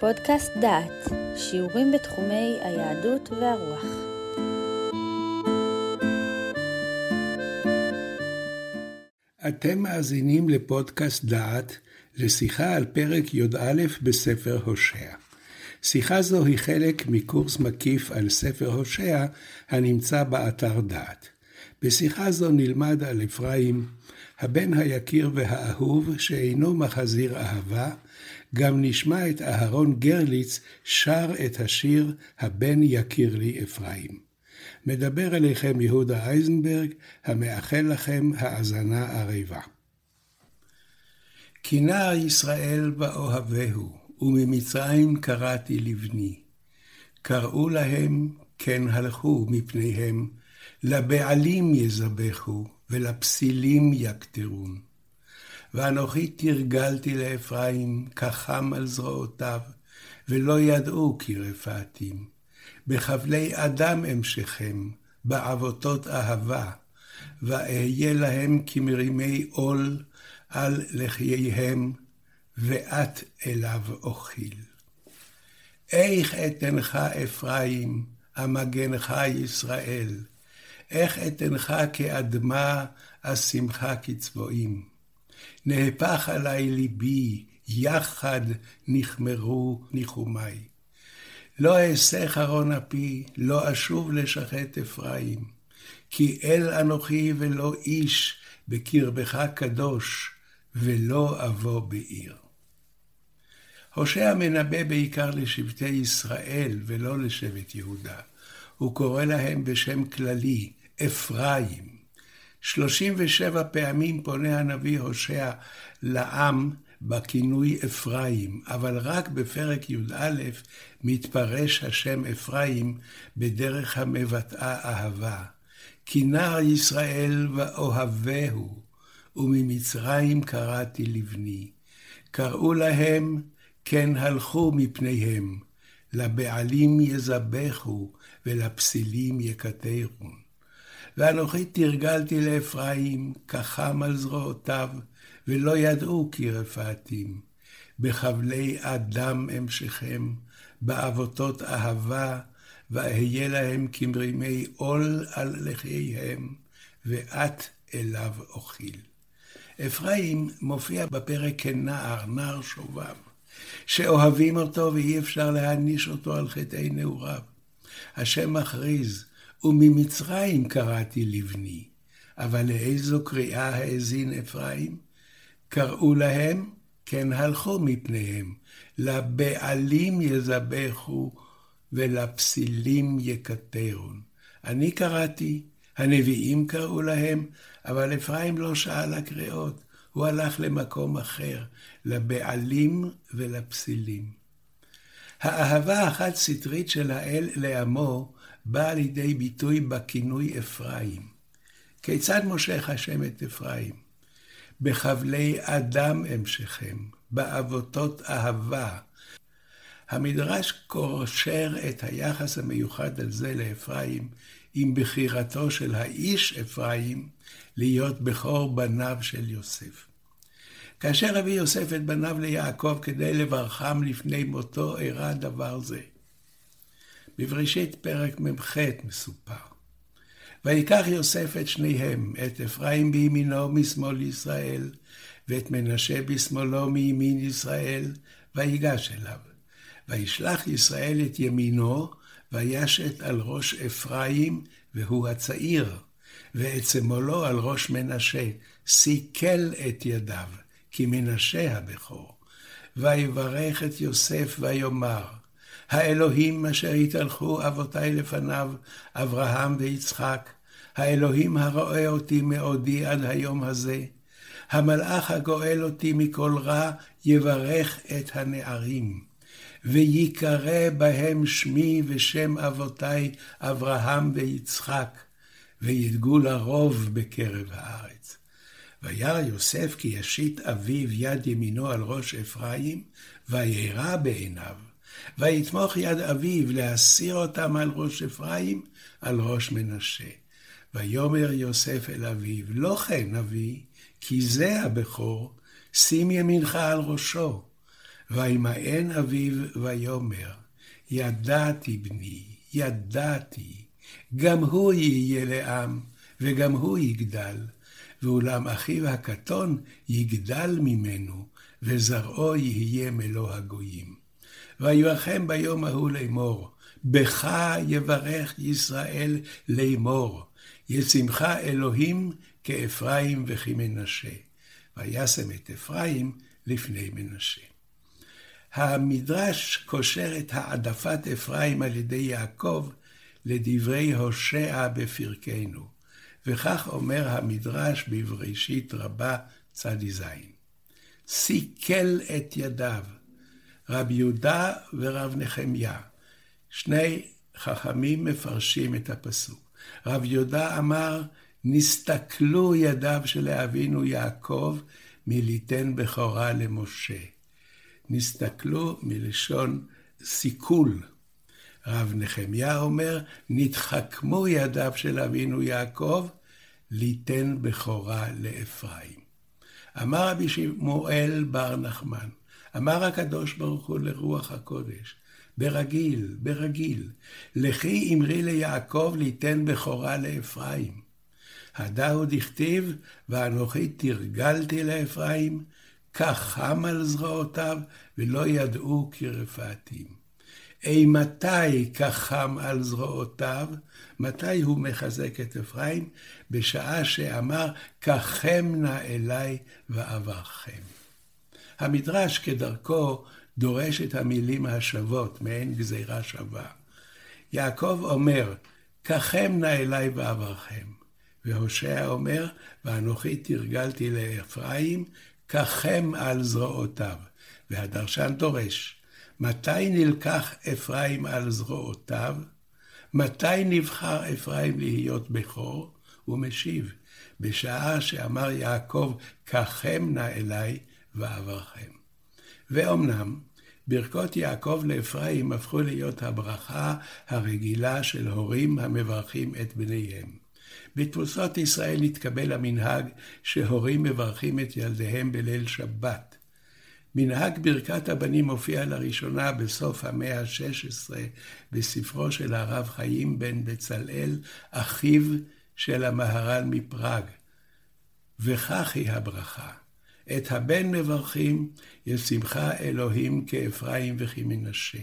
פודקאסט דעת, שיעורים בתחומי היהדות והרוח. אתם מאזינים לפודקאסט דעת, לשיחה על פרק י"א בספר הושע. שיחה זו היא חלק מקורס מקיף על ספר הושע הנמצא באתר דעת. בשיחה זו נלמד על אפרים, הבן היקיר והאהוב שאינו מחזיר אהבה, גם נשמע את אהרון גרליץ שר את השיר "הבן יכיר לי אפרים". מדבר אליכם יהודה אייזנברג, המאחל לכם האזנה ערבה. כי ישראל באוהבהו, וממצרים קראתי לבני. קראו להם, כן הלכו מפניהם, לבעלים יזבחו, ולפסילים יקטרון. ואנוכי תרגלתי לאפרים, כחם על זרועותיו, ולא ידעו כי רפאתים. בחבלי אדם המשכם, בעבותות אהבה, ואהיה להם כמרימי עול על לחייהם, ואת אליו אוכיל. איך אתנך אפרים, המגנך ישראל, איך אתנך כאדמה, אשימך כצבועים. נהפך עלי ליבי, יחד נכמרו ניחומי. לא אעשה חרון אפי, לא אשוב לשחט אפרים. כי אל אנוכי ולא איש, בקרבך קדוש, ולא אבוא בעיר. הושע מנבא בעיקר לשבטי ישראל ולא לשבט יהודה. הוא קורא להם בשם כללי, אפרים. 37 פעמים פונה הנביא הושע לעם בכינוי אפרים, אבל רק בפרק י"א מתפרש השם אפרים בדרך המבטאה אהבה. כי נער ישראל ואוהבהו, וממצרים קראתי לבני. קראו להם, כן הלכו מפניהם, לבעלים יזבחו, ולפסילים יקטרון. ואנוכי תרגלתי לאפרים, כחם על זרועותיו, ולא ידעו כי רפאתים. בחבלי אדם המשכם, בעבותות אהבה, ואהיה להם כמרימי עול על לחייהם, ואת אליו אוכיל. אפרים מופיע בפרק כנער, נער שובב, שאוהבים אותו ואי אפשר להעניש אותו על חטאי נעוריו. השם מכריז, וממצרים קראתי לבני. אבל לאיזו קריאה האזין אפרים? קראו להם, כן הלכו מפניהם, לבעלים יזבחו ולפסילים יקטרון. אני קראתי, הנביאים קראו להם, אבל אפרים לא שאל הקריאות, הוא הלך למקום אחר, לבעלים ולפסילים. האהבה החד-סטרית של האל לעמו באה לידי ביטוי בכינוי אפרים. כיצד מושך השם את אפרים? בחבלי אדם המשכם, בעבותות אהבה. המדרש קושר את היחס המיוחד הזה לאפרים עם בחירתו של האיש אפרים להיות בכור בניו של יוסף. כאשר הביא יוסף את בניו ליעקב כדי לברכם לפני מותו, אירע דבר זה. בבראשית פרק מ"ח מסופר. ויקח יוסף את שניהם, את אפרים בימינו משמאל ישראל, ואת מנשה בשמאלו מימין ישראל, ויגש אליו. וישלח ישראל את ימינו, וישת על ראש אפרים, והוא הצעיר, ואת שמאלו על ראש מנשה, סיכל את ידיו, כי מנשה הבכור. ויברך את יוסף ויאמר, האלוהים אשר התהלכו אבותיי לפניו, אברהם ויצחק, האלוהים הרואה אותי מעודי עד היום הזה, המלאך הגואל אותי מכל רע, יברך את הנערים. ויקרא בהם שמי ושם אבותיי אברהם ויצחק, וידגו לרוב בקרב הארץ. וירא יוסף כי ישית אביו יד ימינו על ראש אפרים, וירא בעיניו. ויתמוך יד אביו להסיר אותם על ראש אפרים, על ראש מנשה. ויאמר יוסף אל אביו, לא כן אבי, כי זה הבכור, שים ימינך על ראשו. וימאן אביו ויאמר, ידעתי בני, ידעתי, גם הוא יהיה לעם, וגם הוא יגדל, ואולם אחיו הקטון יגדל ממנו, וזרעו יהיה מלוא הגויים. וירחם ביום ההוא לאמור, בך יברך ישראל לאמור, ישמך אלוהים כאפרים וכמנשה. וישם את אפרים לפני מנשה. המדרש קושר את העדפת אפרים על ידי יעקב לדברי הושע בפרקנו, וכך אומר המדרש בבראשית רבה צ"ז: סיכל את ידיו, רב יהודה ורב נחמיה, שני חכמים מפרשים את הפסוק. רב יהודה אמר, נסתכלו ידיו של אבינו יעקב מליתן בכורה למשה. נסתכלו מלשון סיכול. רב נחמיה אומר, נתחכמו ידיו של אבינו יעקב, ליתן בכורה לאפרים. אמר רבי שמואל בר נחמן, אמר הקדוש ברוך הוא לרוח הקודש, ברגיל, ברגיל, לכי אמרי ליעקב ליתן בכורה לאפרים. הדאו דכתיב, ואנוכי תרגלתי לאפרים, כך חם על זרועותיו, ולא ידעו כי רפאתים. אימתי כך חם על זרועותיו? מתי הוא מחזק את אפרים? בשעה שאמר, ככם נא אליי ואברכם. המדרש כדרכו דורש את המילים השוות, מעין גזירה שווה. יעקב אומר, ככם נא אליי ואברכם. והושע אומר, ואנוכי תרגלתי לאפרים, ככם על זרועותיו. והדרשן דורש, מתי נלקח אפרים על זרועותיו? מתי נבחר אפרים להיות בכור? הוא משיב, בשעה שאמר יעקב, ככם נא אליי ואברכם. ואומנם, ברכות יעקב לאפרים הפכו להיות הברכה הרגילה של הורים המברכים את בניהם. בתפוסות ישראל התקבל המנהג שהורים מברכים את ילדיהם בליל שבת. מנהג ברכת הבנים מופיע לראשונה בסוף המאה ה-16 בספרו של הרב חיים בן בצלאל, אחיו של המהר"ל מפראג. וכך היא הברכה: את הבן מברכים, ישמחה אלוהים כאפרים וכמנשה.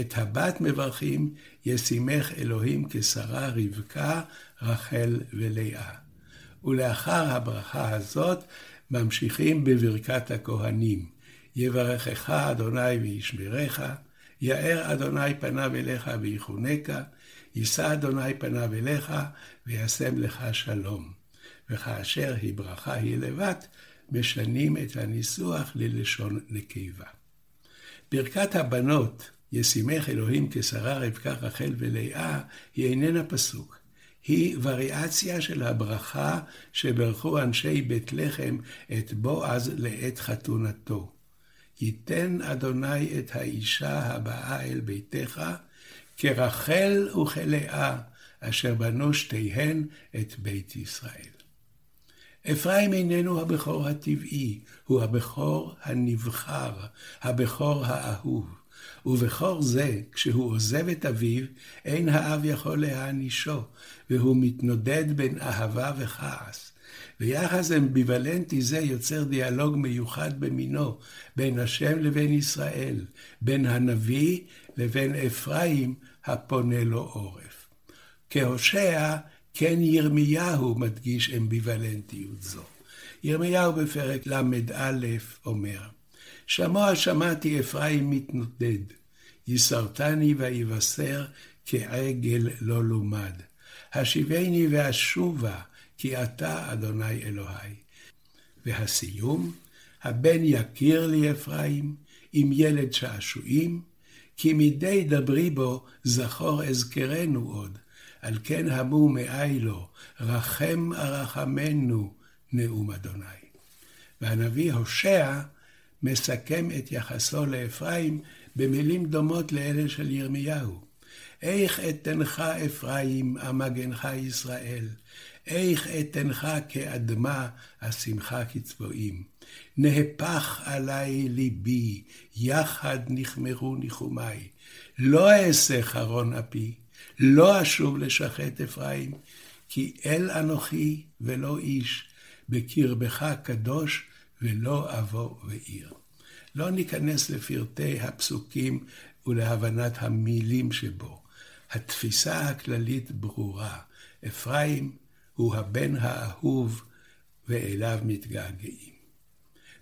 את הבת מברכים, ישימך אלוהים כשרה רבקה, רחל ולאה. ולאחר הברכה הזאת, ממשיכים בברכת הכהנים. יברכך אדוני וישמרך, יאר אדוני פניו אליך ויחונקה, יישא אדוני פניו אליך וישם לך שלום. וכאשר היא ברכה היא לבד, משנים את הניסוח ללשון נקבה. ברכת הבנות, ישימך אלוהים כשרה רבקה רחל ולאה, היא איננה פסוק. היא וריאציה של הברכה שברכו אנשי בית לחם את בועז לעת חתונתו. ייתן אדוני את האישה הבאה אל ביתך, כרחל וכלאה, אשר בנו שתיהן את בית ישראל. אפרים איננו הבכור הטבעי, הוא הבכור הנבחר, הבכור האהוב. ובכור זה, כשהוא עוזב את אביו, אין האב יכול להענישו, והוא מתנודד בין אהבה וכעס. ויחס אמביוולנטי זה יוצר דיאלוג מיוחד במינו, בין השם לבין ישראל, בין הנביא לבין אפרים הפונה לו עורף. כהושע, כן ירמיהו מדגיש אמביוולנטיות זו. ירמיהו בפרק ל"א אומר, שמוע שמעתי אפרים מתנודד, יסרתני ויבשר כעגל לא לומד. השיבני ואשובה, כי אתה אדוני אלוהי. והסיום, הבן יכיר לי אפרים, עם ילד שעשועים, כי מדי דברי בו זכור אזכרנו עוד, על כן המו מאי לו, רחם ארחמנו, נאום אדוני. והנביא הושע מסכם את יחסו לאפרים במילים דומות לאלה של ירמיהו. איך אתנך אפרים, אמגנך ישראל, איך אתנך כאדמה, אשימך כצבועים. נהפך עלי ליבי, יחד נחמרו ניחומי. לא אעשה חרון אפי, לא אשוב לשחט אפרים, כי אל אנוכי ולא איש, בקרבך קדוש ולא אבוא ועיר. לא ניכנס לפרטי הפסוקים ולהבנת המילים שבו. התפיסה הכללית ברורה. אפרים הוא הבן האהוב ואליו מתגעגעים.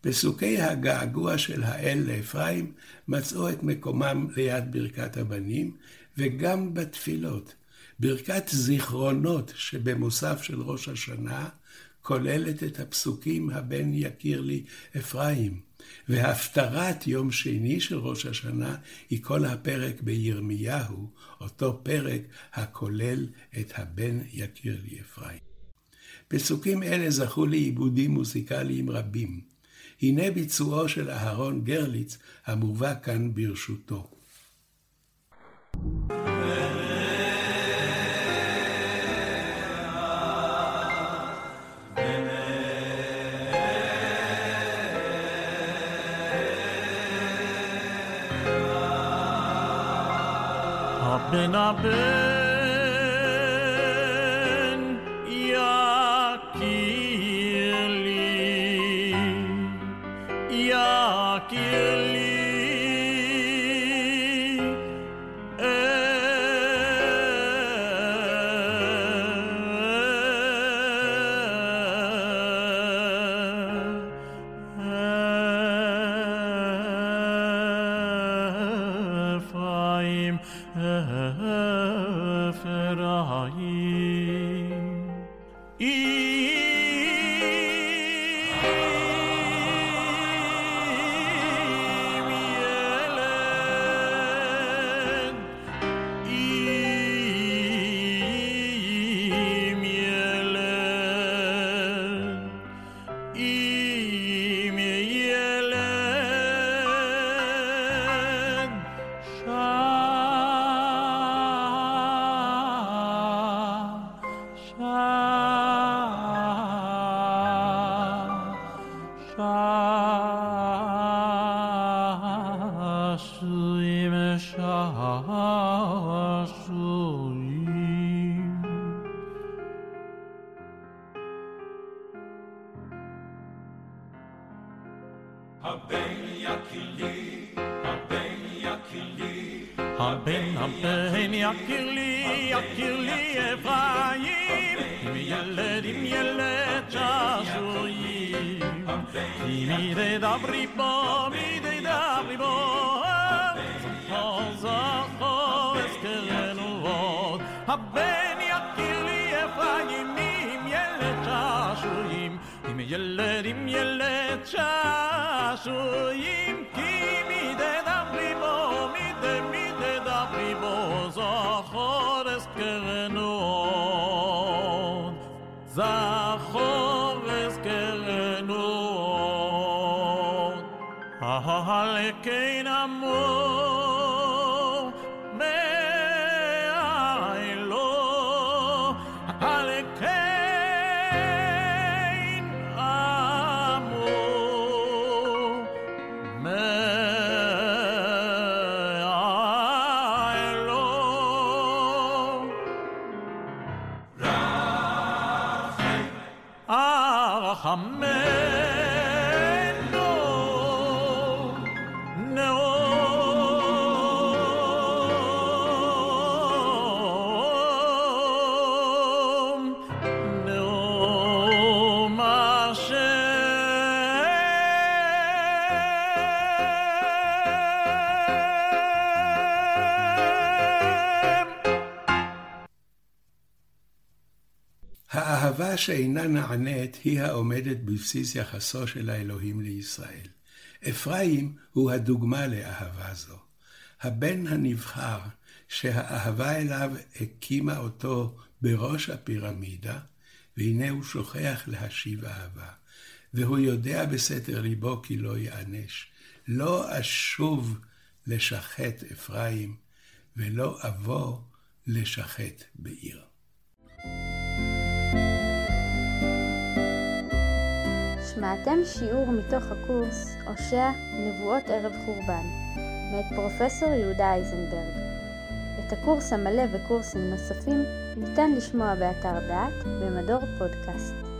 פסוקי הגעגוע של האל לאפרים מצאו את מקומם ליד ברכת הבנים, וגם בתפילות. ברכת זיכרונות שבמוסף של ראש השנה כוללת את הפסוקים הבן יכיר לי אפרים, והפטרת יום שני של ראש השנה היא כל הפרק בירמיהו, אותו פרק הכולל את הבן יכיר לי אפרים. פסוקים אלה זכו לעיבודים מוזיקליים רבים. הנה ביצועו של אהרון גרליץ המובא כאן ברשותו. בן הבן אפרים. הבן יקיר לי, יקיר לי אפרים, עם ילד עם ילד שעשועים, כי מי תדברי בו, מי תדברי בו, זכור זכור אזכרנו עוד, הבן יקיר לי אפרים, עם ילד שעשועים, עם ילד עם ילד שעשועים, זכור אזכרנו עוד, זכור אזכרנו עוד. הלקין ארחמנו האהבה שאינה נענית היא העומדת בבסיס יחסו של האלוהים לישראל. אפרים הוא הדוגמה לאהבה זו. הבן הנבחר שהאהבה אליו הקימה אותו בראש הפירמידה, והנה הוא שוכח להשיב אהבה. והוא יודע בסתר ליבו כי לא ייענש. לא אשוב לשחט אפרים, ולא אבוא לשחט בעיר. שמעתם שיעור מתוך הקורס הושע נבואות ערב חורבן מאת פרופסור יהודה אייזנברג. את הקורס המלא וקורסים נוספים ניתן לשמוע באתר דעת במדור פודקאסט.